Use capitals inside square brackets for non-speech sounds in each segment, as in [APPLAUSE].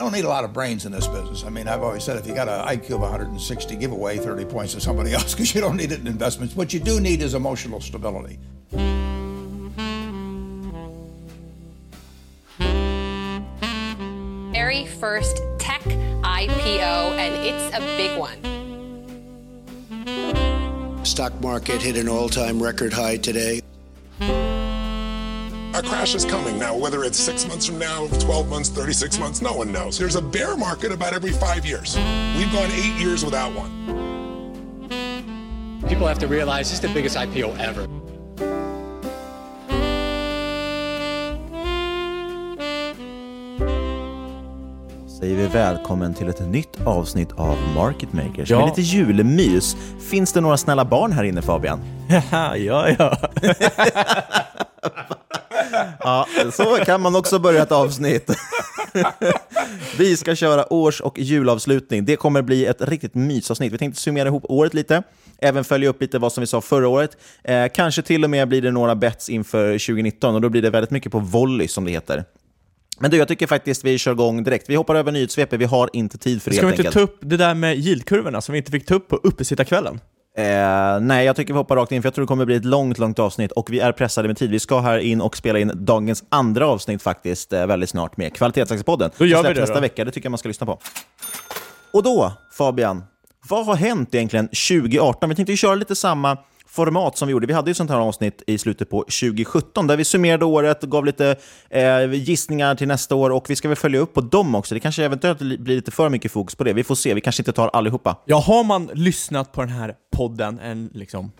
I don't need a lot of brains in this business. I mean, I've always said if you got an IQ of 160, give away 30 points to somebody [LAUGHS] else because you don't need it in investments. What you do need is emotional stability. Very first tech IPO, and it's a big one. Stock market hit an all-time record high today. A crash is coming now, whether it's six months from now, 12 months, 36 months, no one knows. There's a bear market about every five years. We've gone eight years without one. People have to realize this is the biggest IPO ever. säger vi välkommen till ett nytt avsnitt av Market Makers ja. med lite julmys. Finns det några snälla barn här inne Fabian? [LAUGHS] ja, ja. [LAUGHS] ja, så kan man också börja ett avsnitt. [LAUGHS] vi ska köra års och julavslutning. Det kommer bli ett riktigt mysavsnitt. Vi tänkte summera ihop året lite, även följa upp lite vad som vi sa förra året. Eh, kanske till och med blir det några bets inför 2019 och då blir det väldigt mycket på volley som det heter. Men du, jag tycker faktiskt vi kör igång direkt. Vi hoppar över nyhetssvepet, vi har inte tid för det Ska vi inte ta upp det där med yieldkurvorna som vi inte fick ta upp på uppesittarkvällen? Eh, nej, jag tycker vi hoppar rakt in, för jag tror det kommer bli ett långt, långt avsnitt och vi är pressade med tid. Vi ska här in och spela in dagens andra avsnitt faktiskt eh, väldigt snart med Kvalitetsaktiepodden. Då gör vi det nästa då. vecka, det tycker jag man ska lyssna på. Och då, Fabian, vad har hänt egentligen 2018? Vi tänkte ju köra lite samma format som vi gjorde. Vi hade ju sånt här avsnitt i slutet på 2017 där vi summerade året, gav lite eh, gissningar till nästa år och vi ska väl följa upp på dem också. Det kanske eventuellt blir lite för mycket fokus på det. Vi får se, vi kanske inte tar allihopa. Ja, har man lyssnat på den här podden en liksom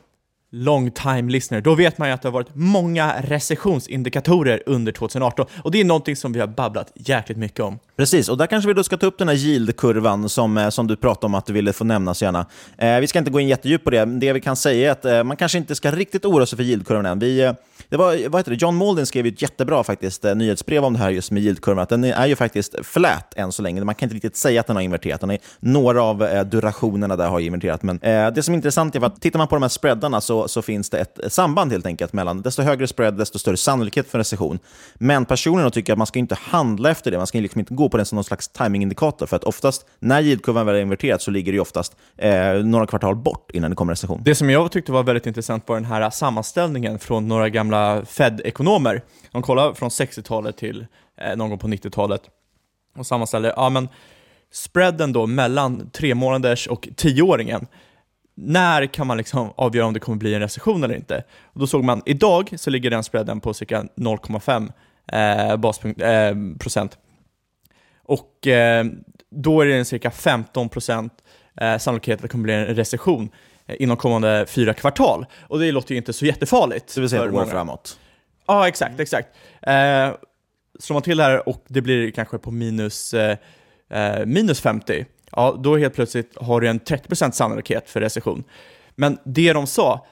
long time listener, då vet man ju att det har varit många recessionsindikatorer under 2018 och det är någonting som vi har babblat jäkligt mycket om. Precis, och där kanske vi då ska ta upp den här yield-kurvan som, eh, som du pratade om att du ville få nämna gärna. Eh, vi ska inte gå in jättedjupt på det, det vi kan säga är att eh, man kanske inte ska riktigt oroa sig för yield-kurvan än. Vi, eh, det var, vad heter det? John Malden skrev ett jättebra faktiskt, eh, nyhetsbrev om det här just med yield-kurvan, att den är ju faktiskt flat än så länge. Man kan inte riktigt säga att den har inverterat. Den är, några av eh, durationerna där har inverterat, men eh, det som är intressant är att tittar man på de här spreadarna så, så finns det ett samband helt enkelt mellan desto högre spread, desto större sannolikhet för recession. Men personligen tycker att man ska inte handla efter det. Man ska liksom inte gå på den som någon slags timingindikator. För att oftast, när yieldkurvan väl är inverterad, så ligger det oftast eh, några kvartal bort innan det kommer recession. Det som jag tyckte var väldigt intressant var den här sammanställningen från några gamla Fed-ekonomer. De kollar från 60-talet till eh, någon gång på 90-talet och sammanställer, ja men spreaden då mellan tre månaders och tioåringen när kan man liksom avgöra om det kommer bli en recession eller inte? Och då såg man, idag så ligger den spreaden på cirka 0,5 eh, baspunkt, eh, procent. Och eh, då är det en cirka 15 procent eh, sannolikhet att det kommer bli en recession eh, inom kommande fyra kvartal. Och det låter ju inte så jättefarligt. Det vill säga ett år framåt? Ja, exakt, exakt. Eh, slår man till här och det blir kanske på minus, eh, eh minus 50, ja då helt plötsligt har du en 30% sannolikhet för recession. Men det de sa,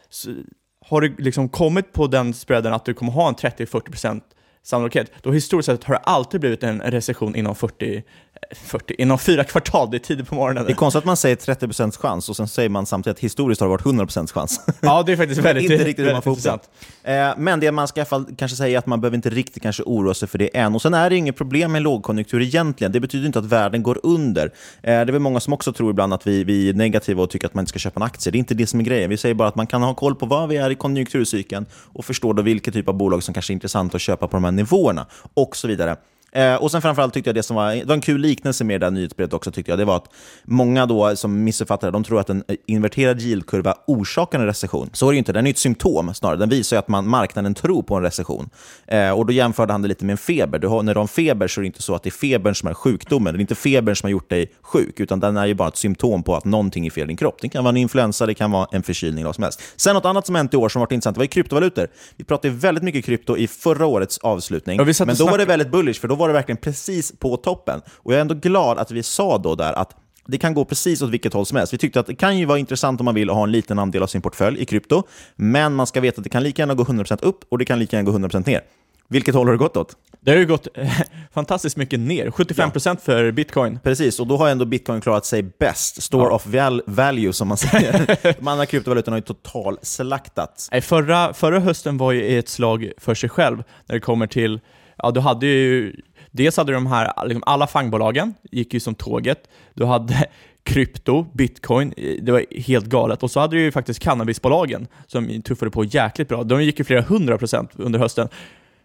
har du liksom kommit på den spreaden att du kommer ha en 30-40% sannolikhet, då historiskt sett har det alltid blivit en recession inom 40, 40, inom fyra kvartal, det är tidigt på morgonen. Det är konstigt att man säger 30% chans och sen säger man samtidigt att historiskt har det varit 100% chans. [LAUGHS] Ja, det är faktiskt väldigt, inte riktigt hur man intressant. Eh, men det man ska i alla fall kanske säga är att man behöver inte riktigt kanske oroa sig för det än. Och sen är det inget problem med lågkonjunktur egentligen. Det betyder inte att världen går under. Eh, det är väl många som också tror ibland att vi, vi är negativa och tycker att man inte ska köpa en aktie. Det är inte det som är grejen. Vi säger bara att man kan ha koll på vad vi är i konjunkturcykeln och förstå då vilken typ av bolag som kanske är intressant att köpa på de här nivåerna och så vidare. Eh, och sen framförallt tyckte jag det som var, det var en kul liknelse med det där nyhetsbrevet också, tyckte jag. Det var att många då som missuppfattar de tror att en inverterad yieldkurva orsakar en recession. Så är det ju inte, den är ett symptom snarare. Den visar ju att man, marknaden tror på en recession. Eh, och då jämförde han det lite med en feber. Du har, när du har en feber så är det inte så att det är febern som är sjukdomen. Det är inte febern som har gjort dig sjuk, utan den är ju bara ett symptom på att någonting är fel i din kropp. Det kan vara en influensa, det kan vara en förkylning, vad som helst. Sen något annat som hänt i år som varit intressant, det var ju kryptovalutor. Vi pratade väldigt mycket krypto i förra årets avslutning, ja, men då var det väldigt bullish, för då var det verkligen precis på toppen. Och jag är ändå glad att vi sa då där att det kan gå precis åt vilket håll som helst. Vi tyckte att det kan ju vara intressant om man vill ha en liten andel av sin portfölj i krypto, men man ska veta att det kan lika gärna gå 100% upp och det kan lika gärna gå 100% ner. Vilket håll har det gått åt? Det har ju gått [LAUGHS] fantastiskt mycket ner, 75% ja. för bitcoin. Precis, och då har ändå bitcoin klarat sig bäst. Store ja. of val value, som man säger. [LAUGHS] De andra kryptovalutorna har ju total slaktats. Nej, förra, förra hösten var ju ett slag för sig själv när det kommer till, ja du hade ju Dels hade de här, liksom alla fangbolagen gick ju som tåget. Du hade [LAUGHS] krypto, bitcoin, det var helt galet. Och så hade du ju faktiskt cannabisbolagen som tuffade på jäkligt bra. De gick ju flera hundra procent under hösten.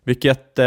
Vilket, eh,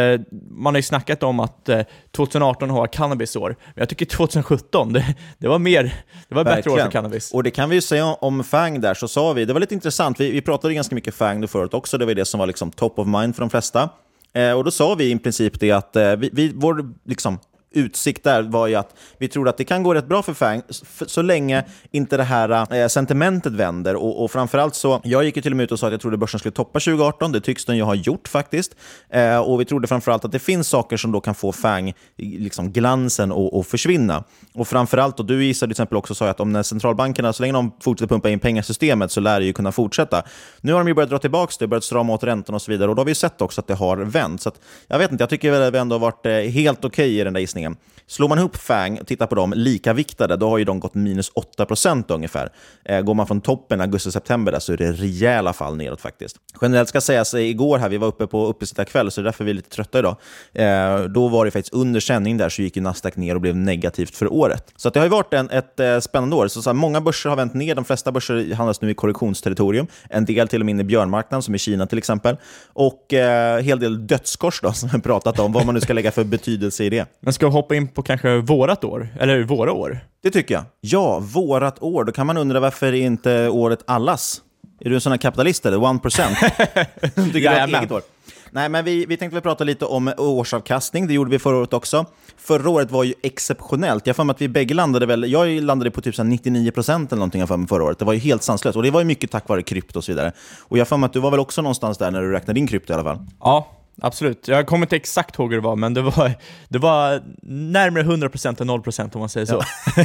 man har ju snackat om att eh, 2018 har cannabisår, men jag tycker 2017, det, det var mer, det var bättre år för cannabis. Och det kan vi ju säga om FANG där, så sa vi, det var lite intressant, vi, vi pratade ganska mycket FANG förut också, det var det som var liksom top of mind för de flesta. Eh, och då sa vi i princip det att eh, vi, vi, vår liksom, utsikt där var ju att vi tror att det kan gå rätt bra för FANG så länge inte det här eh, sentimentet vänder. Och, och framförallt så, jag gick ju till och med ut och sa att jag trodde börsen skulle toppa 2018. Det tycks den ju ha gjort faktiskt. Eh, och vi trodde framförallt att det finns saker som då kan få FANG, liksom glansen att försvinna. Och framförallt, och du gissade till exempel också sa att om när centralbankerna, så länge de fortsätter pumpa in pengasystemet så lär det ju kunna fortsätta. Nu har de ju börjat dra tillbaka det, börjat strama åt räntorna och så vidare. Och då har vi sett också att det har vänt. Så att, jag vet inte, jag tycker att vi ändå har varit eh, helt okej okay i den där gissningen gissningen. Slår man ihop FANG och tittar på dem likaviktade, då har ju de gått minus 8% ungefär. Eh, går man från toppen augusti-september så är det rejäla fall neråt faktiskt. Generellt ska sägas, eh, igår här, vi var uppe på uppesittarkväll, så det är därför vi är lite trötta idag. Eh, då var det faktiskt under sändning där så gick ju Nasdaq ner och blev negativt för året. Så det har ju varit en, ett spännande år. Så, så här, många börser har vänt ner, de flesta börser handlas nu i korrektionsterritorium. En del till och med in i björnmarknaden, som i Kina till exempel. Och eh, hel del dödskors då, [LAUGHS] som vi pratat om, vad man nu ska lägga för betydelse i det. Men ska vi hoppa in på kanske vårat år? Eller våra år? Det tycker jag. Ja, vårat år. Då kan man undra varför inte året allas? Är du en sån här kapitalist eller? One percent? [LAUGHS] Tycker du eget år? Nej, men vi, vi tänkte väl prata lite om årsavkastning. Det gjorde vi förra året också. Förra året var ju exceptionellt. Jag har att vi bägge landade väl, jag landade på typ 99 procent eller någonting för mig förra året. Det var ju helt sanslöst. Och det var ju mycket tack vare krypto och så vidare. Och jag har att du var väl också någonstans där när du räknade din krypto i alla fall? Ja, absolut. Jag kommer inte exakt ihåg hur det var, men det var, det var närmare 100% än 0% om man säger så. Ja. [LAUGHS]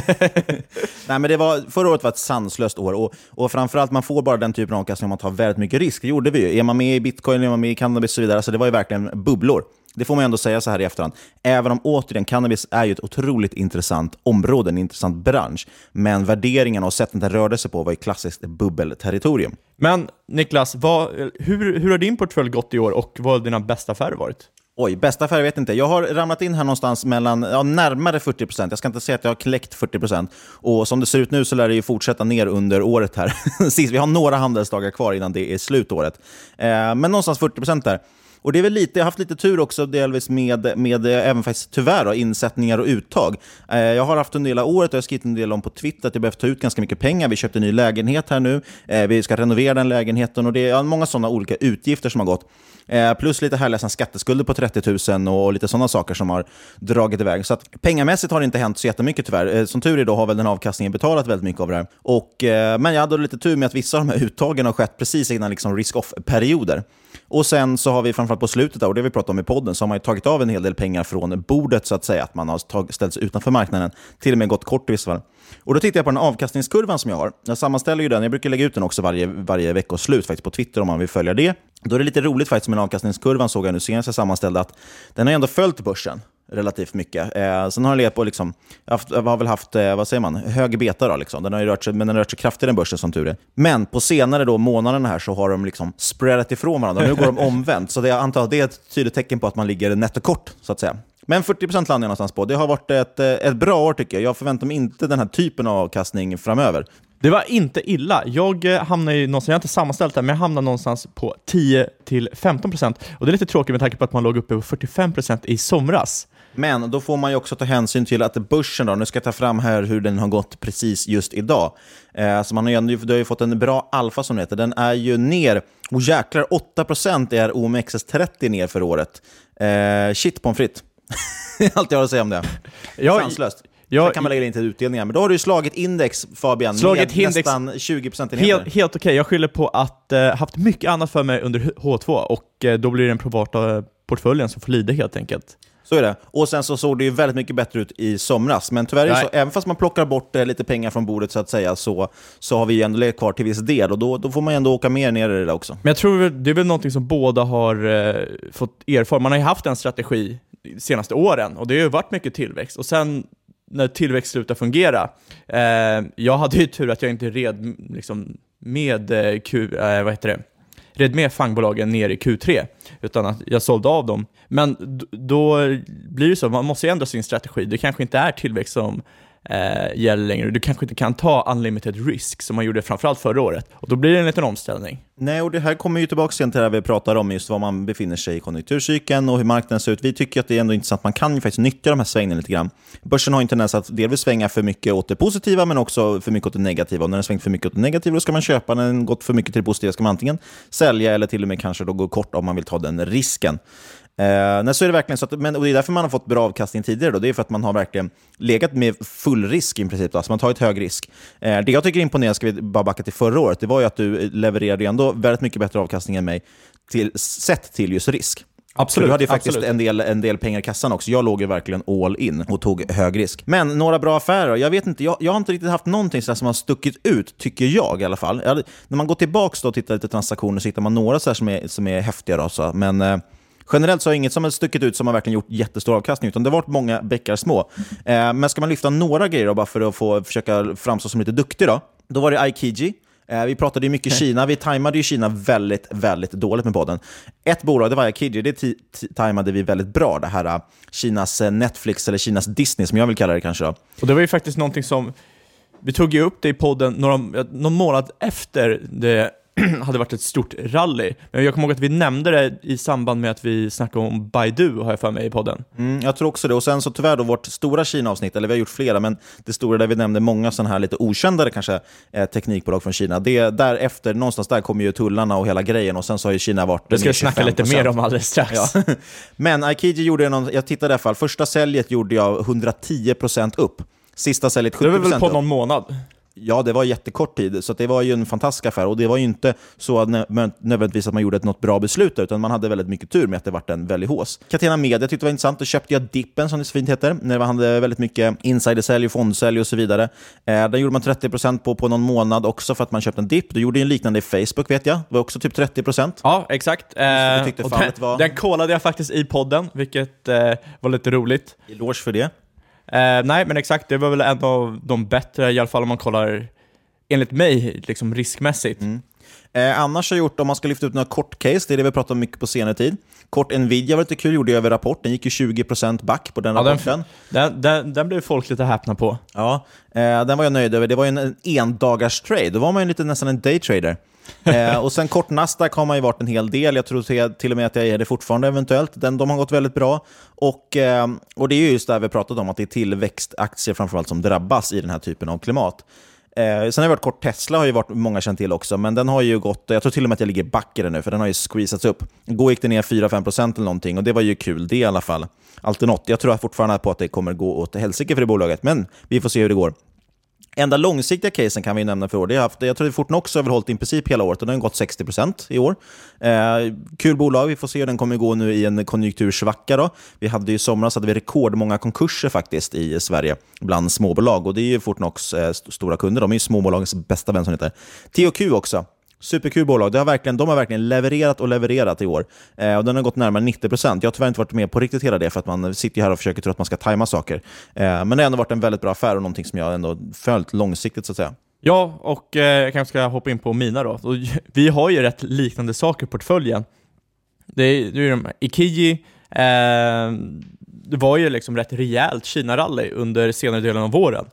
Nej, men det var, förra året var ett sanslöst år och, och framförallt man får bara den typen av avkastning om man tar väldigt mycket risk. Det gjorde vi ju. Är man med i bitcoin, är man med i cannabis och så vidare, så det var ju verkligen bubblor. Det får man ändå säga så här i efterhand. Även om återigen, cannabis är ju ett otroligt intressant område, en intressant bransch. Men värderingarna och sättet den rörde sig på var ju klassiskt bubbelterritorium. Men Niklas, vad, hur, hur har din portfölj gått i år och vad har dina bästa affärer varit? Oj, bästa affär vet inte. Jag har ramlat in här någonstans mellan, ja, närmare 40% Jag ska inte säga att jag har kläckt 40% Och som det ser ut nu så lär det ju fortsätta ner under året här. [LAUGHS] vi har några handelsdagar kvar innan det är slutåret. Eh, men någonstans 40% där. Och det är väl lite, jag har haft lite tur också delvis med, med eh, även faktiskt tyvärr då, insättningar och uttag. Eh, jag har haft en del av året, och jag har skrivit en del om på Twitter, att jag behövt ta ut ganska mycket pengar. Vi köpte en ny lägenhet här nu, eh, vi ska renovera den lägenheten och det är många sådana olika utgifter som har gått. Eh, plus lite härliga skatteskulder på 30 000 och lite sådana saker som har dragit iväg. Så att pengamässigt har det inte hänt så jättemycket tyvärr. Eh, som tur är då har väl den avkastningen betalat väldigt mycket av det här. Och, eh, men jag hade lite tur med att vissa av de här uttagen har skett precis innan liksom risk-off-perioder. Och sen så har vi framförallt på slutet, och det har vi pratat om i podden, så har man ju tagit av en hel del pengar från bordet så att säga. Att man har tag, ställt sig utanför marknaden, till och med gått kort i vissa fall. Och då tittar jag på den avkastningskurvan som jag har. Jag sammanställer ju den, jag brukar lägga ut den också varje, varje veckoslut faktiskt på Twitter om man vill följa det. Då är det lite roligt faktiskt med den avkastningskurvan såg jag nu senast jag sammanställde att den har ändå följt börsen relativt mycket. Eh, sen har den legat på, liksom, haft, har väl haft, eh, vad säger man, hög beta då, liksom. Den har rört sig, men den har rört sig kraftigare än börsen som tur är. Men på senare då, månaderna här så har de liksom spreadat ifrån varandra. Nu går de [LAUGHS] omvänt, så det, jag antar att det är ett tydligt tecken på att man ligger nettokort, så att säga. Men 40% landar jag någonstans på. Det har varit ett, eh, ett bra år tycker jag. Jag förväntar mig inte den här typen av avkastning framöver. Det var inte illa. Jag eh, hamnade ju någonstans, jag har inte sammanställt det, men jag hamnade någonstans på 10-15%. Och det är lite tråkigt med tanke på att man låg uppe på 45% i somras. Men då får man ju också ta hänsyn till att börsen, då, nu ska jag ta fram här hur den har gått precis just idag. Eh, så man har ju, du har ju fått en bra alfa som det heter. Den är ju ner, och jäklar 8% är OMXS30 ner för året. Eh, shit pommes frites. [LAUGHS] Allt jag har att säga om det. Jag, Sanslöst. jag- Sen kan man lägga in till utdelningar. Men då har du slagit index, Fabian, Slagit med nästan 20% Helt, helt okej, jag skyller på att eh, haft mycket annat för mig under H2 och eh, då blir det den privata portföljen som får lida helt enkelt. Så är det. Och sen så såg det ju väldigt mycket bättre ut i somras. Men tyvärr så, även fast man plockar bort eh, lite pengar från bordet så att säga, så, så har vi ju ändå legat kvar till viss del. Och då, då får man ju ändå åka mer ner i det där också. Men jag tror det är väl någonting som båda har eh, fått erfara. Man har ju haft en strategi de senaste åren och det har ju varit mycket tillväxt. Och sen när tillväxt slutar fungera, eh, jag hade ju tur att jag inte red liksom, med eh, Q, eh, vad heter det? Red med fangbolagen ner i Q3, utan att jag sålde av dem. Men då blir det så, man måste ju ändra sin strategi. Det kanske inte är tillväxt som eh, gäller längre. Du kanske inte kan ta unlimited risk som man gjorde framförallt förra året. Och då blir det en liten omställning. Nej, och det här kommer ju tillbaka igen till det här vi pratar om, just var man befinner sig i konjunkturcykeln och hur marknaden ser ut. Vi tycker att det är ändå intressant, man kan ju faktiskt nyttja de här svängningarna lite grann. Börsen har ju en tendens att delvis svänga för mycket åt det positiva, men också för mycket åt det negativa. Och när den svängt för mycket åt det negativa, då ska man köpa. När den gått för mycket till det positiva ska man antingen sälja eller till och med kanske då gå kort om man vill ta den risken. Eh, nej, så är det verkligen så att, men, och det är därför man har fått bra avkastning tidigare. Då. Det är för att man har verkligen legat med full risk i princip. Då. Alltså man har tagit hög risk. Eh, det jag tycker är imponerande, ska vi bara backa till förra året, det var ju att du levererade ändå väldigt mycket bättre avkastning än mig till, sett till just risk. Absolut, Så du hade ju faktiskt en del, en del pengar i kassan också. Jag låg ju verkligen all in och tog hög risk. Men några bra affärer? Jag vet inte, jag, jag har inte riktigt haft någonting sådär som har stuckit ut, tycker jag i alla fall. Jag, när man går tillbaka och tittar lite transaktioner så hittar man några så här som, är, som är häftiga. Då, så. Men eh, generellt så har inget som har stuckit ut som har verkligen gjort jättestor avkastning, utan det har varit många bäckar små. Eh, men ska man lyfta några grejer då, bara för att få försöka framstå som lite duktig då, då var det Aikiji. Eh, Vi pratade ju mycket Kina. Vi tajmade ju Kina väldigt, väldigt dåligt med podden. Ett bolag, det var Aikiji, det tajmade vi väldigt bra. Det här eh, Kinas eh, Netflix, eller Kinas Disney som jag vill kalla det kanske. Då. Och det var ju faktiskt någonting som, vi tog ju upp det i podden några, någon månad efter det [CLEARS THROAT] hade varit ett stort rally. Men jag kommer ihåg att vi nämnde det i samband med att vi snackade om Baidu, har jag för mig, i podden. Mm, jag tror också det. Och sen så tyvärr då vårt stora Kina-avsnitt, eller vi har gjort flera, men det stora där vi nämnde många sådana här lite okändare kanske eh, teknikbolag från Kina. Det, därefter, någonstans där kom ju tullarna och hela grejen och sen så har ju Kina varit Det ska vi snacka lite 25%. mer om alldeles strax. Ja. [LAUGHS] Men Aikiji gjorde någon, jag tittade i alla fall, första säljet gjorde jag 110% upp. Sista säljet 70% Det var väl på upp. någon månad? Ja, det var jättekort tid, så det var ju en fantastisk affär. Och det var ju inte så att nö- nödvändigtvis att man gjorde ett något bra beslut, utan man hade väldigt mycket tur med att det vart en väldig hås. Catena Media tyckte det var intressant, då köpte jag Dippen, som det så fint heter, när man hade väldigt mycket insidersälj och fondsälj och så vidare. Eh, där gjorde man 30% på, på någon månad också för att man köpte en dipp. Du gjorde ju en liknande i Facebook, vet jag. Det var också typ 30%. Ja, exakt. Eh, den, var- den kollade jag faktiskt i podden, vilket eh, var lite roligt. Eloge för det. Eh, nej, men exakt, det var väl en av de bättre, i alla fall om man kollar, enligt mig, liksom riskmässigt. Eh, annars har jag gjort, om man ska lyfta ut några kort case, det är det vi pratat om mycket på senare tid. Kort Nvidia var lite kul, gjorde jag över rapport. Den gick ju 20% back på den Ja, rapporten. den, den, den, den blev folk lite häpna på. Ja, eh, den var jag nöjd över. Det var ju en, en endagars trade. Då var man ju lite nästan en daytrader. Eh, och sen kort Nasdaq har man ju varit en hel del. Jag tror till, och med att jag är det fortfarande eventuellt. Den, de har gått väldigt bra. Och, eh, och det är just det här vi pratat om, att det är tillväxtaktier framförallt som drabbas i den här typen av klimat. Eh, sen har jag varit kort Tesla, har ju varit många känt till också, men den har ju gått, jag tror till och med att jag ligger back i den nu, för den har ju squeezats upp. Igår gick den ner 4-5% eller någonting och det var ju kul det i alla fall. Alltid något. Jag tror fortfarande på att det kommer gå åt helsike för det bolaget, men vi får se hur det går. Enda långsiktiga casen kan vi nämna för år, det har haft, jag tror att Fortnox har överhållit hållit i princip hela året och den har gått 60% i år. Eh, kul bolag, vi får se hur den kommer gå nu i en konjunktursvacka. Då. Vi hade i somras hade vi rekordmånga konkurser faktiskt i Sverige bland småbolag och det är ju Fortnox eh, stora kunder, de är ju småbolagens bästa vän som heter. THQ också, Superkul bolag. Det har verkligen, de har verkligen levererat och levererat i år. Eh, och Den har gått närmare 90%. Jag har tyvärr inte varit med på riktigt hela det, för att man sitter här och försöker tro att man ska tajma saker. Eh, men det har ändå varit en väldigt bra affär och någonting som jag ändå följt långsiktigt, så att säga. Ja, och eh, jag kanske ska hoppa in på mina då. Och, [LAUGHS] vi har ju rätt liknande saker i portföljen. Det är, det är de Ikiji, eh, det var ju liksom rätt rejält Kina-rally under senare delen av våren.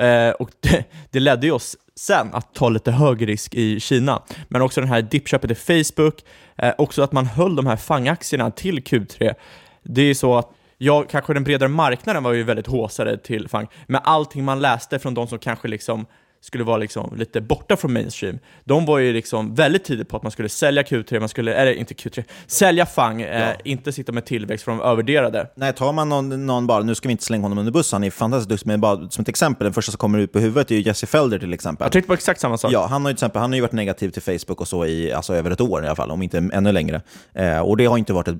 Eh, och [LAUGHS] det, det ledde ju oss sen att ta lite hög risk i Kina. Men också den här dippköpet i Facebook, eh, också att man höll de här FANG-aktierna till Q3. Det är ju så att Ja, kanske den bredare marknaden var ju väldigt håsade till FANG, men allting man läste från de som kanske liksom skulle vara liksom lite borta från mainstream, de var ju liksom väldigt tidigt på att man skulle sälja Q3, man skulle, eller inte Q3, sälja FANG, eh, ja. eh, inte sitta med tillväxt för de övervärderade. Nej, tar man någon, någon, bara, nu ska vi inte slänga honom under bussen, han är fantastiskt duktig, men bara som ett exempel, den första som kommer ut på huvudet är ju Jesse Felder till exempel. Jag tänkte på exakt samma sak. Ja, han har ju till exempel, han har ju varit negativ till Facebook och så i alltså, över ett år i alla fall, om inte ännu längre. Eh, och det har inte varit ett,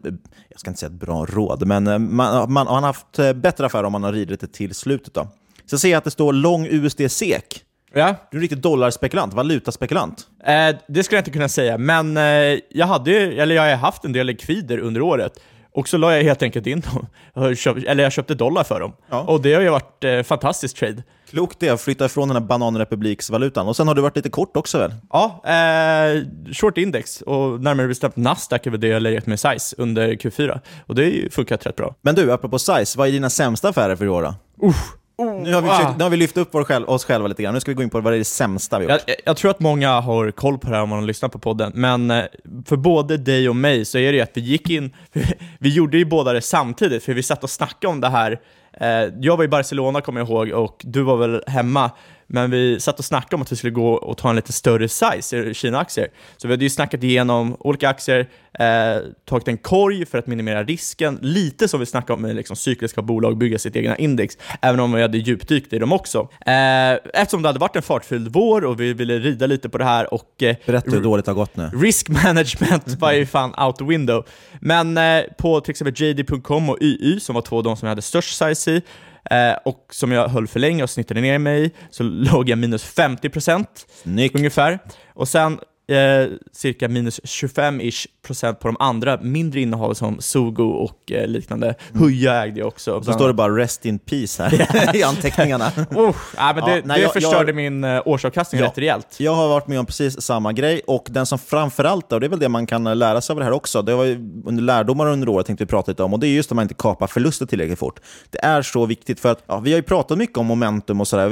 jag ska inte säga ett bra råd, men eh, man, man, har haft eh, bättre affärer om man har ridit det till slutet. Då. Så ser jag att det står lång USD-SEK Ja. Du är en riktig dollarspekulant, valutaspekulant. Eh, det skulle jag inte kunna säga, men eh, jag, hade, eller jag har haft en del likvider under året. Och så la jag helt enkelt in dem. [LAUGHS] Eller jag köpte dollar för dem. Ja. Och det har ju varit eh, fantastiskt trade. Klokt det, att flytta ifrån den här bananrepubliksvalutan. Och sen har du varit lite kort också väl? Ja, eh, short index och närmare bestämt Nasdaq är väl det jag legat med size under Q4. Och det har ju funkat rätt bra. Men du, apropå size, vad är dina sämsta affärer för i år då? Uff. Oh, nu, har vi försökt, nu har vi lyft upp själv, oss själva lite grann, nu ska vi gå in på vad det är det sämsta vi gjort. Jag, jag, tror att många har koll på det här om man har lyssnat på podden, men eh, för både dig och mig så är det ju att vi gick in, [LAUGHS] vi gjorde ju båda det samtidigt, för vi satt och snackade om det här. Eh, jag var i Barcelona kommer jag ihåg, och du var väl hemma men vi satt och snackade om att vi skulle gå och ta en lite större size i Kina-aktier. Så vi hade ju snackat igenom olika aktier, eh, tagit en korg för att minimera risken, lite som vi snackade om med liksom, cykliska bolag, bygga sitt egna index, även om vi hade djupdykt i dem också. Eh, eftersom det hade varit en fartfylld vår och vi ville rida lite på det här och... Eh, Berätta hur dåligt det har gått nu. Risk management [LAUGHS] var ju fan out the window. Men eh, på till exempel JD.com och YY, som var två av de som jag hade störst size i, Eh, och som jag höll för länge och snittade ner mig så [LAUGHS] låg jag minus 50% Snyggt. ungefär. Och sen eh, cirka minus 25-ish procent på de andra mindre innehaven som Sogo och eh, liknande. Mm. Huja ägde jag också. Och så står det bara “Rest in peace” här [LAUGHS] [LAUGHS] i anteckningarna. [LAUGHS] uh, ja, men det, ja, nej, det jag, förstörde jag, min uh, årsavkastning ja, rätt rejält. Jag har varit med om precis samma grej, och den som framförallt, och det är väl det man kan lära sig av det här också, det var under lärdomar under året tänkte vi prata lite om, och det är just att man inte kapar förluster tillräckligt fort. Det är så viktigt, för att ja, vi har ju pratat mycket om momentum och sådär.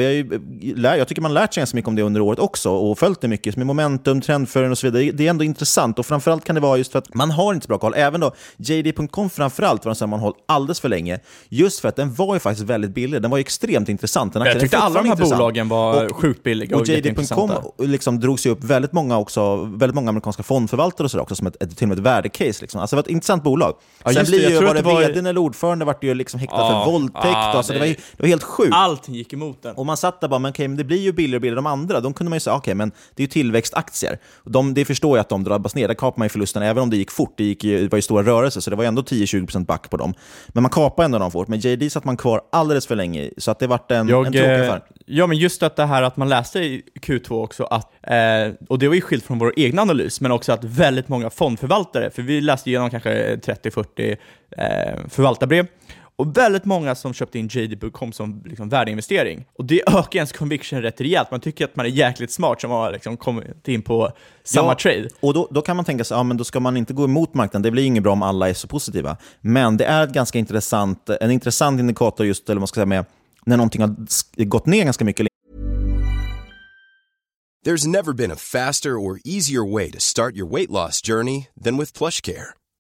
Jag tycker man lärt sig ganska mycket om det under året också, och följt det mycket, med momentum, trendföring och så vidare. Det är ändå intressant, och framförallt kan det vara just för att man har inte så bra koll. Även då JD.com framförallt var en sån man hållit alldeles för länge. Just för att den var ju faktiskt väldigt billig. Den var extremt intressant. Den jag tyckte alla de här intressant. bolagen var och, sjukt billiga och, och JD.com liksom drog sig upp väldigt många, också, väldigt många amerikanska fondförvaltare och så också som ett, ett, till och med ett värdecase. Liksom. Alltså det var ett intressant bolag. Ja, Sen blir det, ju, var det, var... vdn eller ordförande vart ju liksom häktad ja, för våldtäkt. Ja, alltså, det... Det, var, det var helt sjukt. Allting gick emot den. Och man satt där bara, men, okay, men det blir ju billigare och billigare. De andra, de kunde man ju säga, okej, okay, men det är ju tillväxtaktier. De, det förstår jag att de drabbas ner. Där kapar man ju förlusten, även om det gick fort. Det gick det var ju stora rörelser, så det var ändå 10-20% back på dem. Men man kapade ändå dem fort. Men JD satt man kvar alldeles för länge så att det vart en, jag, en tråkig eh, affär. Ja, men just att det här att man läste i Q2 också, att, eh, och det var ju skilt från vår egna analys, men också att väldigt många fondförvaltare, för vi läste igenom kanske 30-40 eh, förvaltarbrev, och väldigt många som köpte in JD.com som liksom värdeinvestering. Och det ökar ens conviction rätt rejält. Man tycker att man är jäkligt smart som har liksom kommit in på samma ja, trade. Och då, då kan man tänka sig, ja men då ska man inte gå emot marknaden. Det blir inget bra om alla är så positiva. Men det är ett ganska intressant, en intressant indikator just, eller man ska säga med, när någonting har gått ner ganska mycket. There's never been a faster or easier way to start your weight loss journey than with plush care.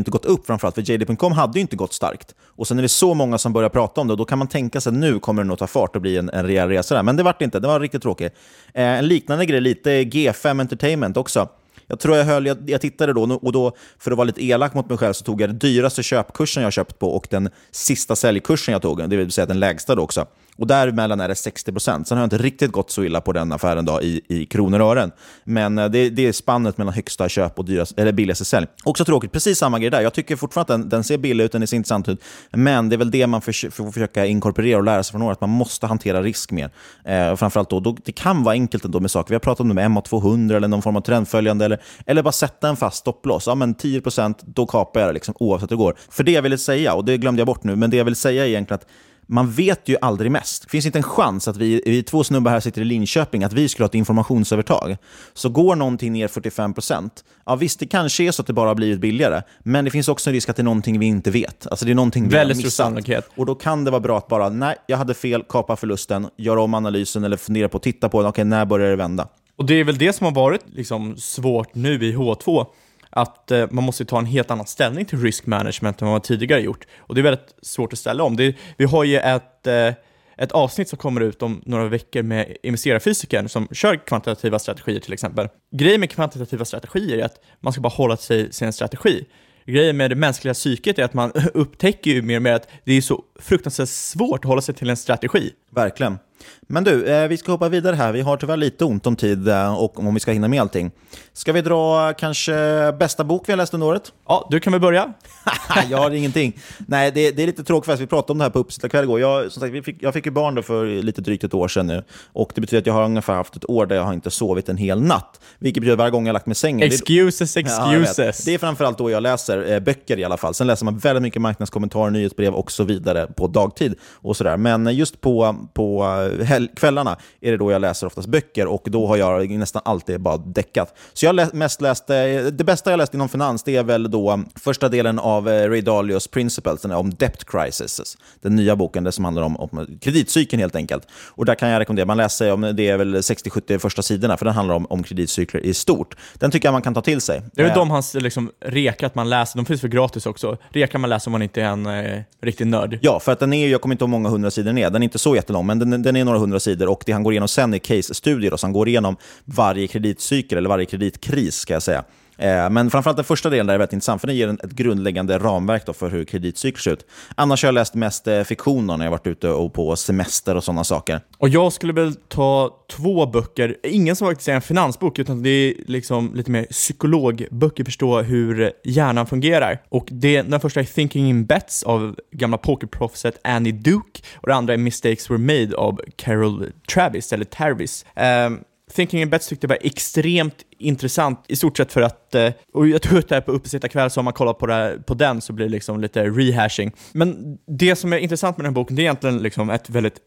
Inte gått upp framförallt, för JD.com hade ju inte gått starkt. Och sen är det så många som börjar prata om det och då kan man tänka sig att nu kommer det nog ta fart och bli en, en rejäl resa där. Men det vart det inte, det var riktigt tråkigt. Eh, en liknande grej, lite G5 Entertainment också. Jag tror jag höll, jag, jag tittade då och då, för att vara lite elak mot mig själv, så tog jag den dyraste köpkursen jag köpt på och den sista säljkursen jag tog, det vill säga den lägsta då också. Och däremellan är det 60 procent. Sen har jag inte riktigt gått så illa på den affären då, i, i kronor och ören. Men eh, det, det är spannet mellan högsta köp och dyrast, eller billigaste sälj. Också tråkigt, precis samma grej där. Jag tycker fortfarande att den, den ser billig ut, den ser intressant ut. Men det är väl det man för, får försöka inkorporera och lära sig från året. Man måste hantera risk mer. Eh, framförallt då, då, det kan vara enkelt ändå med saker. Vi har pratat om det med MA200 eller någon form av trendföljande. Eller, eller bara sätta en fast stopploss. Ja, men 10 procent, då kapar jag det liksom, oavsett hur det går. För det jag ville säga, och det glömde jag bort nu, men det jag vill säga är egentligen att man vet ju aldrig mest. Det finns inte en chans att vi, vi två snubbar här sitter i Linköping, att vi skulle ha ett informationsövertag. Så går någonting ner 45% ja visst, det kanske är så att det bara har blivit billigare, men det finns också en risk att det är någonting vi inte vet. Alltså det är någonting vi Väldigt har missat. sannolikhet. Och då kan det vara bra att bara, nej, jag hade fel, kapa förlusten, göra om analysen eller fundera på, titta på den, okej, när börjar det vända? Och det är väl det som har varit liksom svårt nu i H2, att eh, man måste ta en helt annan ställning till risk management än vad man tidigare gjort. Och det är väldigt svårt att ställa om. Det, vi har ju ett, eh, ett avsnitt som kommer ut om några veckor med investerarfysikern som kör kvantitativa strategier till exempel. Grejen med kvantitativa strategier är att man ska bara hålla sig till en strategi. Grejen med det mänskliga psyket är att man [LAUGHS] upptäcker ju mer och mer att det är så fruktansvärt svårt att hålla sig till en strategi. Verkligen. Men du, eh, vi ska hoppa vidare här. Vi har tyvärr lite ont om tid eh, och om vi ska hinna med allting. Ska vi dra kanske bästa bok vi har läst under året? Ja, du kan väl börja? [LAUGHS] jag har ingenting. Nej, det, det är lite tråkigt för vi pratade om det här på uppsittarkväll igår. Jag, som sagt, vi fick, jag fick ju barn då för lite drygt ett år sedan nu. Och det betyder att jag har ungefär haft ett år där jag har inte sovit en hel natt. Vilket betyder varje gång jag har lagt mig i sängen. Excuses, Det, ja, excuses. det är framförallt då jag läser eh, böcker i alla fall. Sen läser man väldigt mycket marknadskommentarer, nyhetsbrev och så vidare på dagtid. och sådär. Men just på, på eh, kvällarna är det då jag läser oftast böcker och då har jag nästan alltid bara däckat. Så jag lä- mest läst, eh, det bästa jag läst inom finans det är väl då första delen av eh, Ray Dalios Principles, den är om debt crisis. Den nya boken det som handlar om, om kreditcykeln helt enkelt. Och där kan jag rekommendera, man läser om det är väl 60-70 första sidorna, för den handlar om, om kreditcykler i stort. Den tycker jag man kan ta till sig. Det är Eh, de hans liksom, reka att man läser, de finns för gratis också. Reka man läser om man inte är en eh, riktig nörd. Ja, för att den är, jag kommer inte ihåg hur många hundra sidor den är. Den är inte så jättelång, men den, den är några hundra sidor. Och det han går igenom sen är case-studier, så han går igenom varje kreditcykel, eller varje kreditkris, ska jag säga. Eh, men framförallt den första delen där är väldigt intressant, för den ger ett grundläggande ramverk då för hur kreditcykler ser ut. Annars har jag läst mest eh, fiktion när jag varit ute och på semester och sådana saker. Och jag skulle väl ta två böcker, ingen som faktiskt är en finansbok, utan det är liksom lite mer psykologböcker, förstå hur hjärnan fungerar. Och det, den första är Thinking in Bets av gamla pokerproffset Annie Duke, och det andra är Mistakes Were Made av Carol Travis, eller Tarvis. Um, Thinking in Bets tyckte jag var extremt intressant, i stort sett för att, eh, och jag tror att det här på uppesittarkväll, så om man kollar på, det, på den så blir det liksom lite rehashing. Men det som är intressant med den här boken, det är egentligen liksom ett väldigt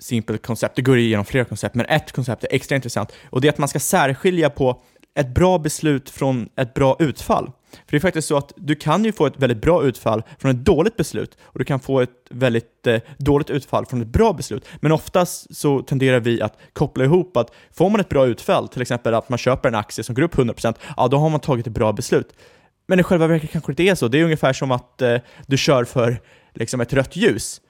simpelt koncept. Det går igenom flera koncept, men ett koncept är extra intressant och det är att man ska särskilja på ett bra beslut från ett bra utfall. För det är faktiskt så att du kan ju få ett väldigt bra utfall från ett dåligt beslut och du kan få ett väldigt eh, dåligt utfall från ett bra beslut. Men oftast så tenderar vi att koppla ihop att får man ett bra utfall, till exempel att man köper en aktie som går upp 100%, ja då har man tagit ett bra beslut. Men i själva verket kanske det inte är så. Det är ungefär som att eh, du kör för liksom, ett rött ljus.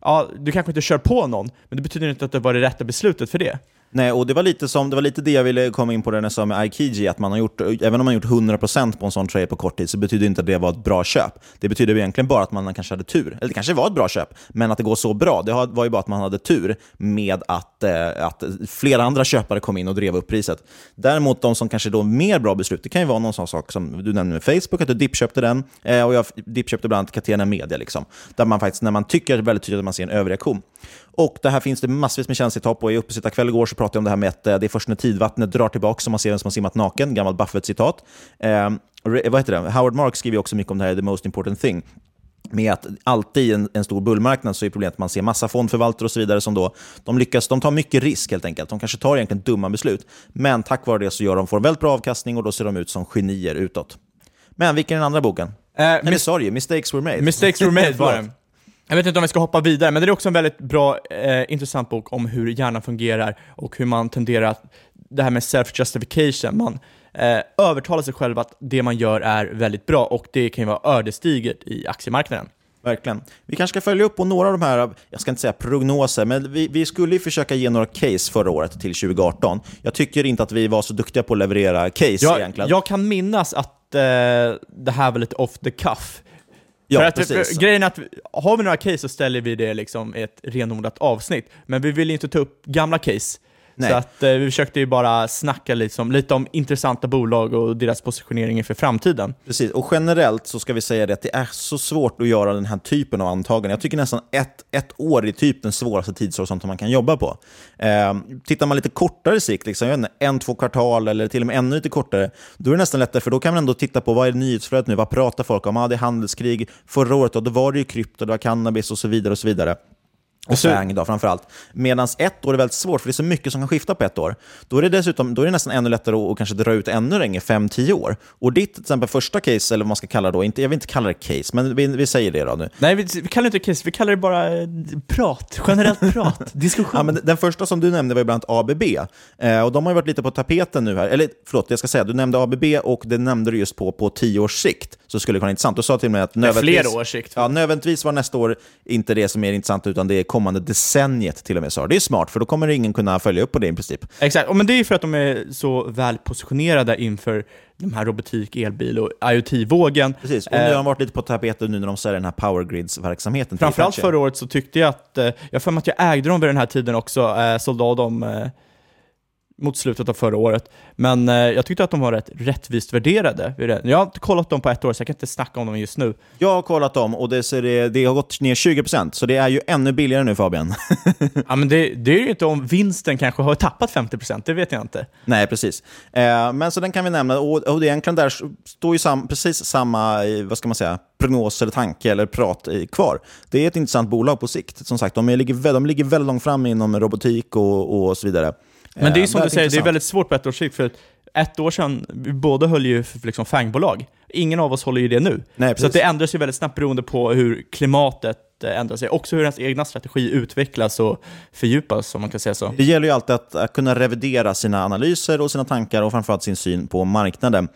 Ja, du kanske inte kör på någon, men det betyder inte att det var det rätta beslutet för det. Nej, och det var lite som det var lite det jag ville komma in på när jag sa med Aikiji, att man har gjort, även om man har gjort 100% på en sån trade på kort tid, så betyder inte att det var ett bra köp. Det betyder egentligen bara att man kanske hade tur. Eller det kanske var ett bra köp, men att det går så bra, det var ju bara att man hade tur med att, eh, att flera andra köpare kom in och drev upp priset. Däremot de som kanske då mer bra beslut, det kan ju vara någon sån sak som du nämnde med Facebook, att du dippköpte den, eh, och jag dippköpte bland annat Catena Media, liksom, där man faktiskt, när man tycker väldigt tydligt att man ser en överreaktion. Och det här finns det massvis med känsligt och i Uppesittarkväll igår så pratade jag om det här med att eh, det är först när tidvattnet drar tillbaka som man ser vem som har simmat naken, gammalt Buffett-citat. Eh, vad heter det? Howard Marks skriver också mycket om det här, the most important thing med att alltid i en, en, stor bullmarknad så är problemet att man ser massa fondförvaltare och så vidare som då, de lyckas, de tar mycket risk helt enkelt. De kanske tar egentligen dumma beslut, men tack vare det så gör de, får väldigt bra avkastning och då ser de ut som genier utåt. Men vilken är den andra boken? Uh, Eller sorry, Mistakes Were Made. Mistakes Were Made var den. [LAUGHS] Jag vet inte om vi ska hoppa vidare, men det är också en väldigt bra, eh, intressant bok om hur hjärnan fungerar och hur man tenderar att, det här med self-justification, man eh, övertalar sig själv att det man gör är väldigt bra och det kan ju vara ödesdigert i aktiemarknaden. Verkligen. Vi kanske ska följa upp på några av de här, jag ska inte säga prognoser, men vi, vi skulle ju försöka ge några case förra året till 2018. Jag tycker inte att vi var så duktiga på att leverera case jag, egentligen. Jag kan minnas att eh, det här var lite off the cuff. Ja, för att, precis. För, grejen är att har vi några case så ställer vi det liksom i ett renodlat avsnitt, men vi vill inte ta upp gamla case. Nej. Så att, eh, vi försökte ju bara snacka liksom, lite om intressanta bolag och deras positionering inför framtiden. Precis, och generellt så ska vi säga det att det är så svårt att göra den här typen av antaganden. Jag tycker nästan ett, ett år är typ den svåraste tidshorisonten man kan jobba på. Eh, tittar man lite kortare sikt, liksom, jag inte, en, två kvartal eller till och med ännu lite kortare, då är det nästan lättare, för då kan man ändå titta på vad är nyhetsflödet nu, vad pratar folk om? Ah, det är handelskrig. Förra året då, då var det ju krypto, det var cannabis och så vidare. och så vidare och FANG då framförallt. Medan ett år är väldigt svårt, för det är så mycket som kan skifta på ett år. Då är det dessutom då är det nästan ännu lättare att, att kanske dra ut ännu längre, 5-10 år. Och ditt till exempel första case, eller vad man ska kalla det då, inte, jag vill inte kalla det case, men vi, vi säger det då nu. Nej, vi, vi kallar det inte case, vi kallar det bara eh, prat, generellt prat, [LAUGHS] diskussion. Ja, men den första som du nämnde var bland annat ABB, eh, och de har ju varit lite på tapeten nu här. Eller förlåt, jag ska säga, du nämnde ABB och det nämnde du just på, på 10 års sikt, så skulle det kunna vara intressant. Du sa till mig att nödvändigtvis, flera års sikt. Ja, nödvändigtvis var nästa år inte det som är intressant, utan det är kommande decenniet till och med sa. Det är smart, för då kommer ingen kunna följa upp på det i princip. Exakt, men det är ju för att de är så väl positionerade inför de här robotik, elbil och IoT-vågen. Precis, och nu har de varit lite på tapeten nu när de säljer den här powergrids-verksamheten. Framförallt förra året så tyckte jag att, eh, jag för mig att jag ägde dem vid den här tiden också, eh, sålde av dem eh, mot slutet av förra året. Men eh, jag tyckte att de var rätt rättvist värderade. Jag har inte kollat dem på ett år, så jag kan inte snacka om dem just nu. Jag har kollat dem och det, så det, det har gått ner 20%, så det är ju ännu billigare nu Fabian. [LAUGHS] ja, men det, det är ju inte om vinsten kanske har tappat 50%, det vet jag inte. Nej, precis. Eh, men så den kan vi nämna, och, och egentligen där står ju sam, precis samma, vad ska man säga, prognos eller tanke eller prat kvar. Det är ett intressant bolag på sikt. Som sagt, de, ligger, de ligger väldigt långt fram inom robotik och, och så vidare. Men det är som du säger, det är väldigt svårt på ett års sikt, för ett år sedan, vi båda höll ju för liksom fangbolag. Ingen av oss håller ju det nu. Nej, så det ändras ju väldigt snabbt beroende på hur klimatet eh, ändrar sig. Också hur ens egna strategi utvecklas och fördjupas, om man kan säga så. Det gäller ju alltid att kunna revidera sina analyser och sina tankar och framförallt sin syn på marknaden.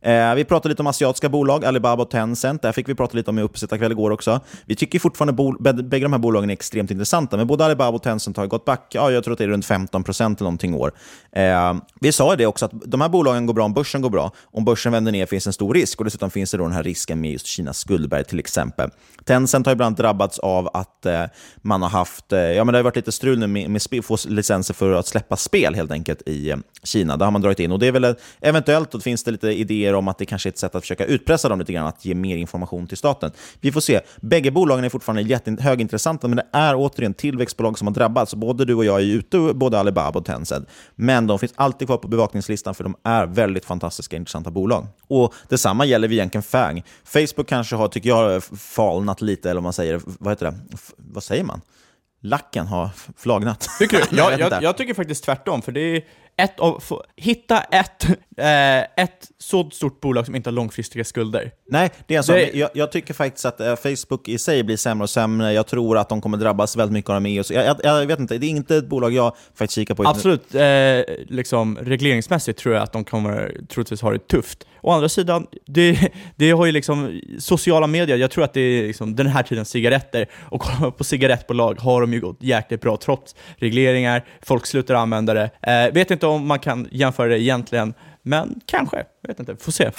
Eh, vi pratade lite om asiatiska bolag, Alibaba och Tencent. Där fick vi prata lite om i uppesittarkväll igår också. Vi tycker fortfarande att bägge de här bolagen är extremt intressanta, men både Alibaba och Tencent har gått back, ja, jag tror att det är runt 15 procent eller någonting år. Eh, vi sa det också, att de här bolagen går bra om börsen går bra. Om börsen vänder ner finns en stor risk och dessutom finns det då den här risken med just Kinas skuldberg till exempel. Tencent har ibland drabbats av att eh, man har haft, eh, ja men det har varit lite strul nu med, med få licenser för att släppa spel helt enkelt i eh, Kina. Det har man dragit in och det är väl eventuellt då finns det lite idéer om att det kanske är ett sätt att försöka utpressa dem lite grann, att ge mer information till staten. Vi får se. Bägge bolagen är fortfarande jättehögintressanta, men det är återigen tillväxtbolag som har drabbats. Både du och jag är ute, både Alibaba och Tencent. Men de finns alltid kvar på bevakningslistan för de är väldigt fantastiska, intressanta bolag. Och Detsamma gäller egentligen FANG. Facebook kanske har, tycker jag, falnat lite, eller om man säger, vad heter det? F- vad säger man? Lacken har flagnat. Tycker du? [LAUGHS] Jag Jag, jag tycker faktiskt tvärtom, för det är ett av, få- hitta ett, eh, ett så stort bolag som inte har långfristiga skulder. Nej, det är sak. Det- Jag, jag tycker faktiskt att eh, Facebook i sig blir sämre och sämre. Jag tror att de kommer drabbas väldigt mycket av det. Jag, jag, jag vet inte, det är inte ett bolag jag faktiskt kikar på. Absolut, eh, liksom, regleringsmässigt tror jag att de kommer troligtvis ha det tufft. Å andra sidan, det, det har ju liksom sociala medier, jag tror att det är liksom den här tidens cigaretter, och kollar man på cigarettbolag har de ju gått jäkligt bra trots regleringar, folk slutar använda det. Eh, vet inte om man kan jämföra det egentligen, men kanske, jag vet inte, får se.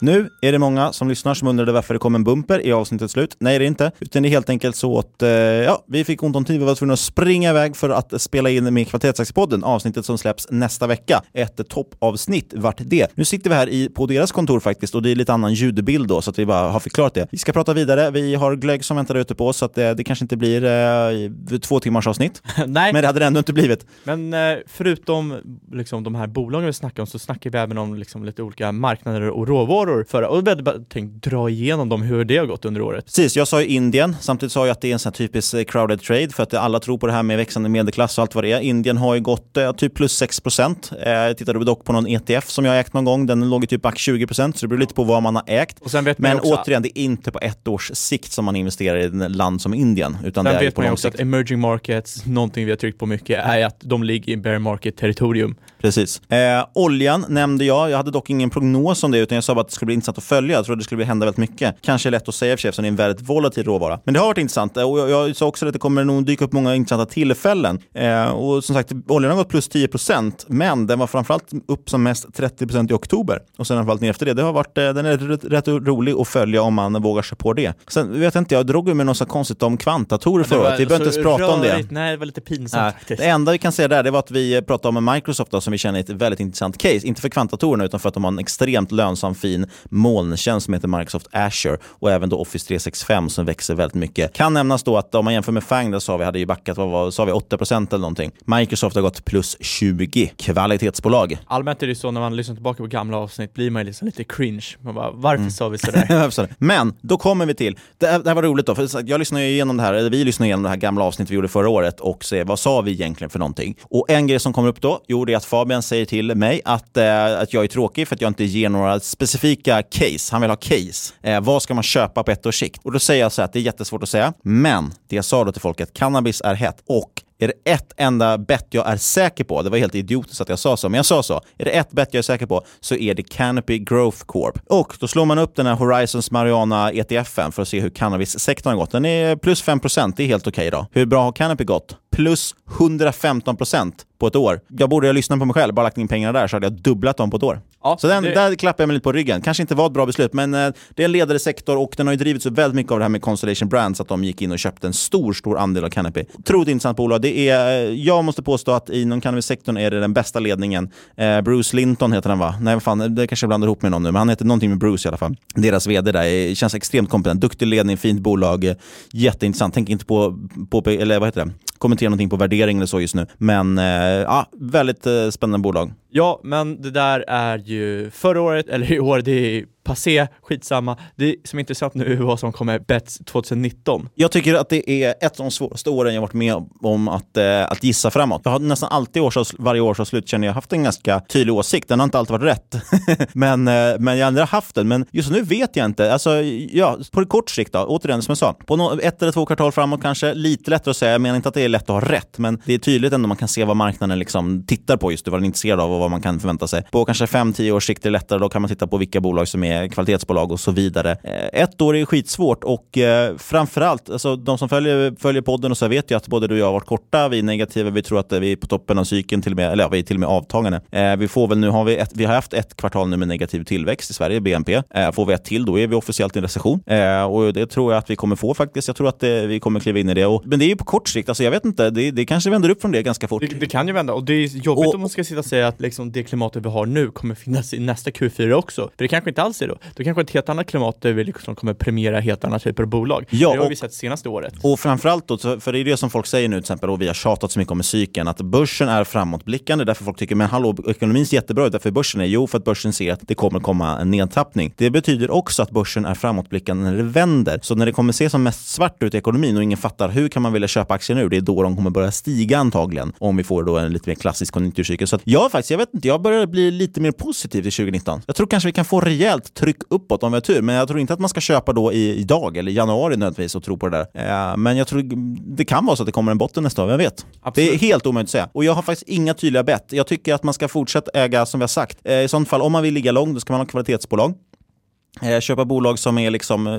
Nu är det många som lyssnar som undrade varför det kom en bumper i avsnittets slut. Nej, det är inte. Utan det är helt enkelt så att eh, ja, vi fick ont om tid. Vi var tvungna att springa iväg för att spela in med Kvalitetsaktiepodden, avsnittet som släpps nästa vecka. Ett toppavsnitt vart det. Nu sitter vi här i, på deras kontor faktiskt och det är lite annan ljudbild då, så att vi bara har förklarat det. Vi ska prata vidare. Vi har glögg som väntar ute på oss, så att det, det kanske inte blir eh, två timmars avsnitt. [LAUGHS] Nej. Men det hade det ändå inte blivit. Men eh, förutom liksom, de här bolagen vi snackar om så snackar vi även om liksom, lite olika marknader och råvaror. För, och vi hade bara tänkt dra igenom dem, hur det har gått under året. Precis, jag sa ju Indien. Samtidigt sa jag att det är en sån typisk eh, crowded trade för att alla tror på det här med växande medelklass och allt vad det är. Indien har ju gått eh, typ plus 6 procent. Eh, jag tittade dock på någon ETF som jag ägt någon gång. Den låg ju typ back 20 procent, så det beror lite på vad man har ägt. Och sen vet Men också- återigen, det är inte på ett års sikt som man investerar i ett land som Indien, utan Sen det är vet på man också sikt. att emerging markets, någonting vi har tryckt på mycket, är att de ligger i bear market territorium. Precis. Eh, oljan nämnde jag. Jag hade dock ingen prognos om det, utan jag sa bara att det skulle bli intressant att följa. Jag trodde det skulle hända väldigt mycket. Kanske lätt att säga för sig, eftersom det är en väldigt volatil råvara. Men det har varit intressant. Eh, Och jag, jag sa också att det kommer nog dyka upp många intressanta tillfällen. Eh, och som sagt, oljan har gått plus 10% men den var framförallt upp som mest 30% i oktober. Och sen har fallit ner efter det. det har varit, eh, den är rätt, rätt rolig att följa om man vågar sig på det. Sen vet jag inte, jag drog ju med något så konstigt om kvantdatorer förra året. Vi behöver inte ens prata om det. rörigt. Nej, det var lite pinsamt Nej, faktiskt. det enda vi kan säga där det var att vi pratade om Microsoft då, som vi känner är ett väldigt intressant case. Inte för kvantdatorerna utan för att de har en extremt lönsam fin molntjänst som heter Microsoft Azure och även då Office 365 som växer väldigt mycket. Kan nämnas då att om man jämför med FANG, där sa vi hade ju backat, vad var, sa vi 8% eller någonting. Microsoft har gått plus 20 kvalitetsbolag. Allmänt är det så när man lyssnar tillbaka på gamla avsnitt blir man liksom lite cringe. Man bara, varför Mm. sa vi sådär? [LAUGHS] Men då kommer vi till, det här, det här var roligt då, för jag lyssnade ju igenom det här, eller vi lyssnade igenom det här gamla avsnittet vi gjorde förra året och ser vad sa vi egentligen för någonting. Och en grej som kommer upp då, jo det är att Fabian säger till mig att, eh, att jag är tråkig för att jag inte ger några specifika case. Han vill ha case. Eh, vad ska man köpa på ett års sikt? Och då säger jag så här att det är jättesvårt att säga, men det jag sa då till folket, cannabis är hett och är det ett enda bett jag är säker på, det var helt idiotiskt att jag sa så, men jag sa så. Är det ett bett jag är säker på så är det Canopy Growth Corp. Och då slår man upp den här Horizons Mariana ETFen för att se hur cannabissektorn har gått. Den är plus 5%, det är helt okej då. Hur bra har Canopy gått? Plus 115% på ett år. Jag borde ha lyssnat på mig själv, bara lagt in pengarna där så hade jag dubblat dem på ett år. Ja, så den, det- där klappar jag mig lite på ryggen. Kanske inte var ett bra beslut, men eh, det är en ledare sektor och den har ju drivits upp väldigt mycket av det här med Constellation Brands, att de gick in och köpte en stor, stor andel av Canopy. Otroligt intressant bolag. Det är, eh, jag måste påstå att inom cannabissektorn är det den bästa ledningen. Eh, Bruce Linton heter han va? Nej, vad fan, det kanske jag blandar ihop med någon nu, men han heter någonting med Bruce i alla fall. Deras vd där är, känns extremt kompetent. Duktig ledning, fint bolag, jätteintressant. Tänk inte på, på eller vad heter det? Kommentera någonting på värdering eller så just nu. Men eh, ja, väldigt eh, spännande bolag. Ja, men det där är ju förra året, eller i år, det är passé, skitsamma. Det som är intressant nu är vad som kommer bets 2019. Jag tycker att det är ett av de svåraste åren jag varit med om att, eh, att gissa framåt. Jag har nästan alltid års, varje årsavslut känner jag haft en ganska tydlig åsikt. Den har inte alltid varit rätt, [LAUGHS] men, eh, men jag har ändå haft den. Men just nu vet jag inte. Alltså, ja, på kort sikt då, återigen som jag sa, på no ett eller två kvartal framåt kanske, lite lättare att säga. Jag menar inte att det är lätt att ha rätt, men det är tydligt ändå man kan se vad marknaden liksom tittar på just nu, vad den är intresserad av och vad man kan förvänta sig. På kanske 5-10 års sikt är det lättare, då kan man titta på vilka bolag som är kvalitetsbolag och så vidare. Eh, ett år är skitsvårt och eh, framförallt, alltså, de som följer, följer podden och så vet ju att både du och jag har varit korta, vi är negativa, vi tror att vi är på toppen av cykeln, till och med, eller ja, vi är till och med avtagande. Eh, vi får väl nu har vi, ett, vi har haft ett kvartal nu med negativ tillväxt i Sverige, BNP. Eh, får vi ett till, då är vi officiellt i en recession. Eh, och det tror jag att vi kommer få faktiskt. Jag tror att eh, vi kommer kliva in i det. Och, men det är ju på kort sikt, alltså, jag vet inte, det, det kanske vänder upp från det ganska fort. Det, det kan ju vända och det är jobbigt och, om man ska sitta och säga att liksom det klimatet vi har nu kommer finnas i nästa Q4 också. För det kanske inte alls är då. Då kanske ett helt annat klimat där vi liksom kommer premiera helt andra typer av bolag. Ja, det har och, vi sett senaste året. Och framförallt då, för det är det som folk säger nu till exempel, och vi har tjatat så mycket om musiken, att börsen är framåtblickande, därför folk tycker men hallå, ekonomin ser jättebra ut, därför börsen är jo, för att börsen ser att det kommer komma en nedtappning. Det betyder också att börsen är framåtblickande när det vänder. Så när det kommer se som mest svart ut i ekonomin och ingen fattar hur kan man vilja köpa aktier nu, det är då de kommer börja stiga antagligen, om vi får då en lite mer klassisk konjunkturcykel. Så att jag faktiskt, jag vet inte, jag börjar bli lite mer positiv till 2019. Jag tror kanske vi kan få rejält tryck uppåt om vi har tur, men jag tror inte att man ska köpa då i, idag eller i januari nödvändigtvis och tro på det där. Eh, men jag tror det kan vara så att det kommer en botten nästa år, vem vet? Absolut. Det är helt omöjligt att säga. Och jag har faktiskt inga tydliga bett. Jag tycker att man ska fortsätta äga, som vi har sagt. Eh, I sånt fall, om man vill ligga långt, då ska man ha kvalitetsbolag. Eh, köpa bolag som är liksom, eh,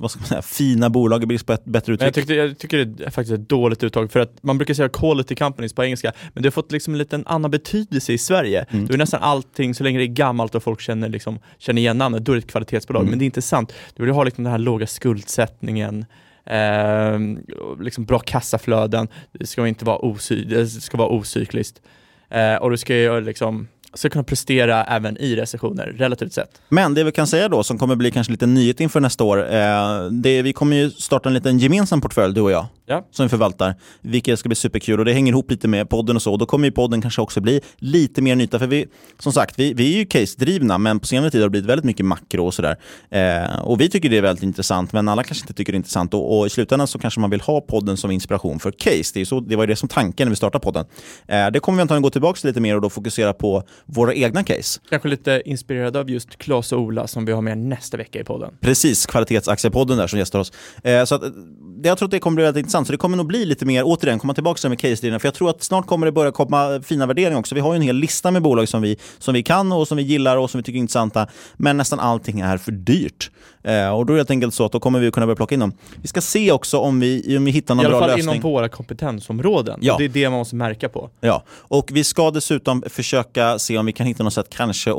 vad ska man säga, fina bolag i brist på ett bättre uttryck. Jag, tyckte, jag tycker det är faktiskt ett dåligt uttag för att man brukar säga quality companies på engelska, men det har fått liksom en liten annan betydelse i Sverige. Mm. Då är nästan allting, så länge det är gammalt och folk känner, liksom, känner igen namnet, då är det ett kvalitetsbolag. Mm. Men det är inte sant. Du vill ha liksom den här låga skuldsättningen, eh, liksom bra kassaflöden, det ska inte vara, osy det ska vara ocykliskt. Eh, och du ska ju liksom ska kunna prestera även i recessioner, relativt sett. Men det vi kan säga då, som kommer bli kanske lite nyhet inför nästa år, eh, det, vi kommer ju starta en liten gemensam portfölj, du och jag ja. som vi förvaltar, vilket ska bli superkul och det hänger ihop lite med podden och så. Och då kommer ju podden kanske också bli lite mer nytta, för vi, som sagt, vi, vi är ju case-drivna, men på senare tid har det blivit väldigt mycket makro och sådär. Eh, och vi tycker det är väldigt intressant, men alla kanske inte tycker det är intressant. Och, och, i slutändan så kanske man vill ha podden som inspiration för case. Det, är så, det var ju det som tanken när vi startade podden. Eh, det kommer vi antagligen gå tillbaka till lite mer och då fokusera på våra egna case. Kanske lite inspirerad av just Claes och Ola som vi har med nästa vecka i podden. Precis, kvalitetsaktiepodden där som gästar oss. Eh, så att, jag tror att det kommer bli väldigt intressant, så det kommer nog bli lite mer, återigen, komma tillbaka till med case för jag tror att snart kommer det börja komma fina värderingar också. Vi har ju en hel lista med bolag som vi, som vi kan och som vi gillar och som vi tycker är intressanta, men nästan allting är för dyrt. Eh, och då är det helt enkelt så att då kommer vi kunna börja plocka in dem. Vi ska se också om vi, om vi hittar någon bra lösning. I alla fall inom våra kompetensområden. Ja. Det är det man måste märka på. Ja, och vi ska dessutom försöka se om vi kan hitta något sätt kanske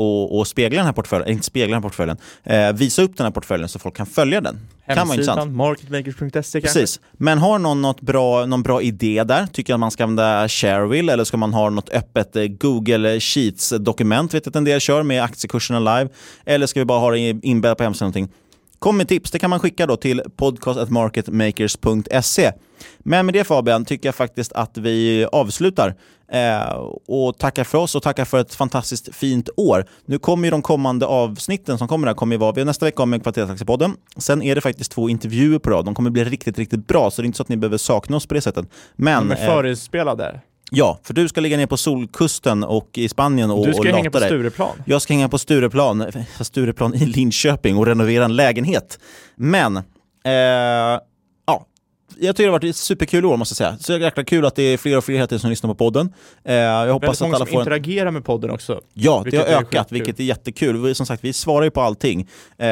att spegla den här portföljen, inte spegla den här portföljen, eh, visa upp den här portföljen så folk kan följa den. Hemsidan, marketmakers.se kanske? Precis. Men har någon något bra, någon bra idé där? Tycker att man ska använda Shareville eller ska man ha något öppet eh, Google Sheets-dokument? Vet att en del kör med aktiekurserna live. Eller ska vi bara ha det inbäddat på hemsidan? Någonting? Kom med tips, det kan man skicka då till podcast.marketmakers.se. Men med det Fabian tycker jag faktiskt att vi avslutar eh, och tackar för oss och tackar för ett fantastiskt fint år. Nu kommer ju de kommande avsnitten som kommer här kommer ju vara, vi har nästa vecka med Kvalitetsaktiepodden. Sen är det faktiskt två intervjuer på rad. De kommer bli riktigt, riktigt bra, så det är inte så att ni behöver sakna oss på det sättet. Men, de är förinspelade. Ja, för du ska ligga ner på Solkusten och i Spanien och Du ska och hänga på dig. Stureplan. Jag ska hänga på Stureplan, Stureplan i Linköping och renovera en lägenhet. Men eh, jag tycker det har varit ett superkul år måste jag säga. Så jäkla kul att det är fler och fler heter som lyssnar på podden. Eh, jag hoppas att alla får... interagerar med podden också. Ja, det har ökat, vilket är jättekul. Vi, som sagt, vi svarar ju på allting. Eh,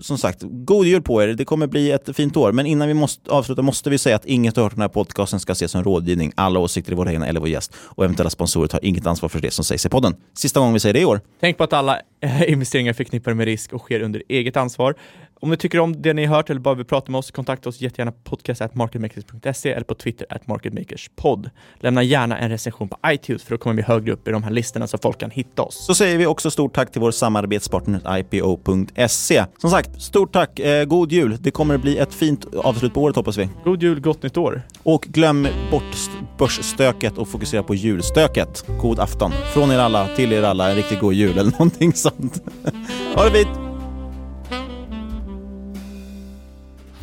som sagt, god jul på er. Det kommer bli ett fint år. Men innan vi måste avsluta måste vi säga att inget hört den här podcasten ska ses som rådgivning. Alla åsikter i våra egna eller vår gäst och eventuella sponsorer tar inget ansvar för det som sägs i podden. Sista gången vi säger det i år. Tänk på att alla [LAUGHS] investeringar är förknippade med risk och sker under eget ansvar. Om ni tycker om det ni hört eller bara vill prata med oss, kontakta oss jättegärna på podcast.marketmakers.se eller på Twitter at marketmakerspod. Lämna gärna en recension på iTunes för då kommer vi högre upp i de här listorna så folk kan hitta oss. Så säger vi också stort tack till vår samarbetspartner IPO.se. Som sagt, stort tack, eh, god jul. Det kommer bli ett fint avslut på året hoppas vi. God jul, gott nytt år. Och glöm bort börsstöket och fokusera på julstöket. God afton. Från er alla till er alla, en riktigt god jul eller någonting sånt. [LAUGHS] ha det fint!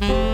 Thank you.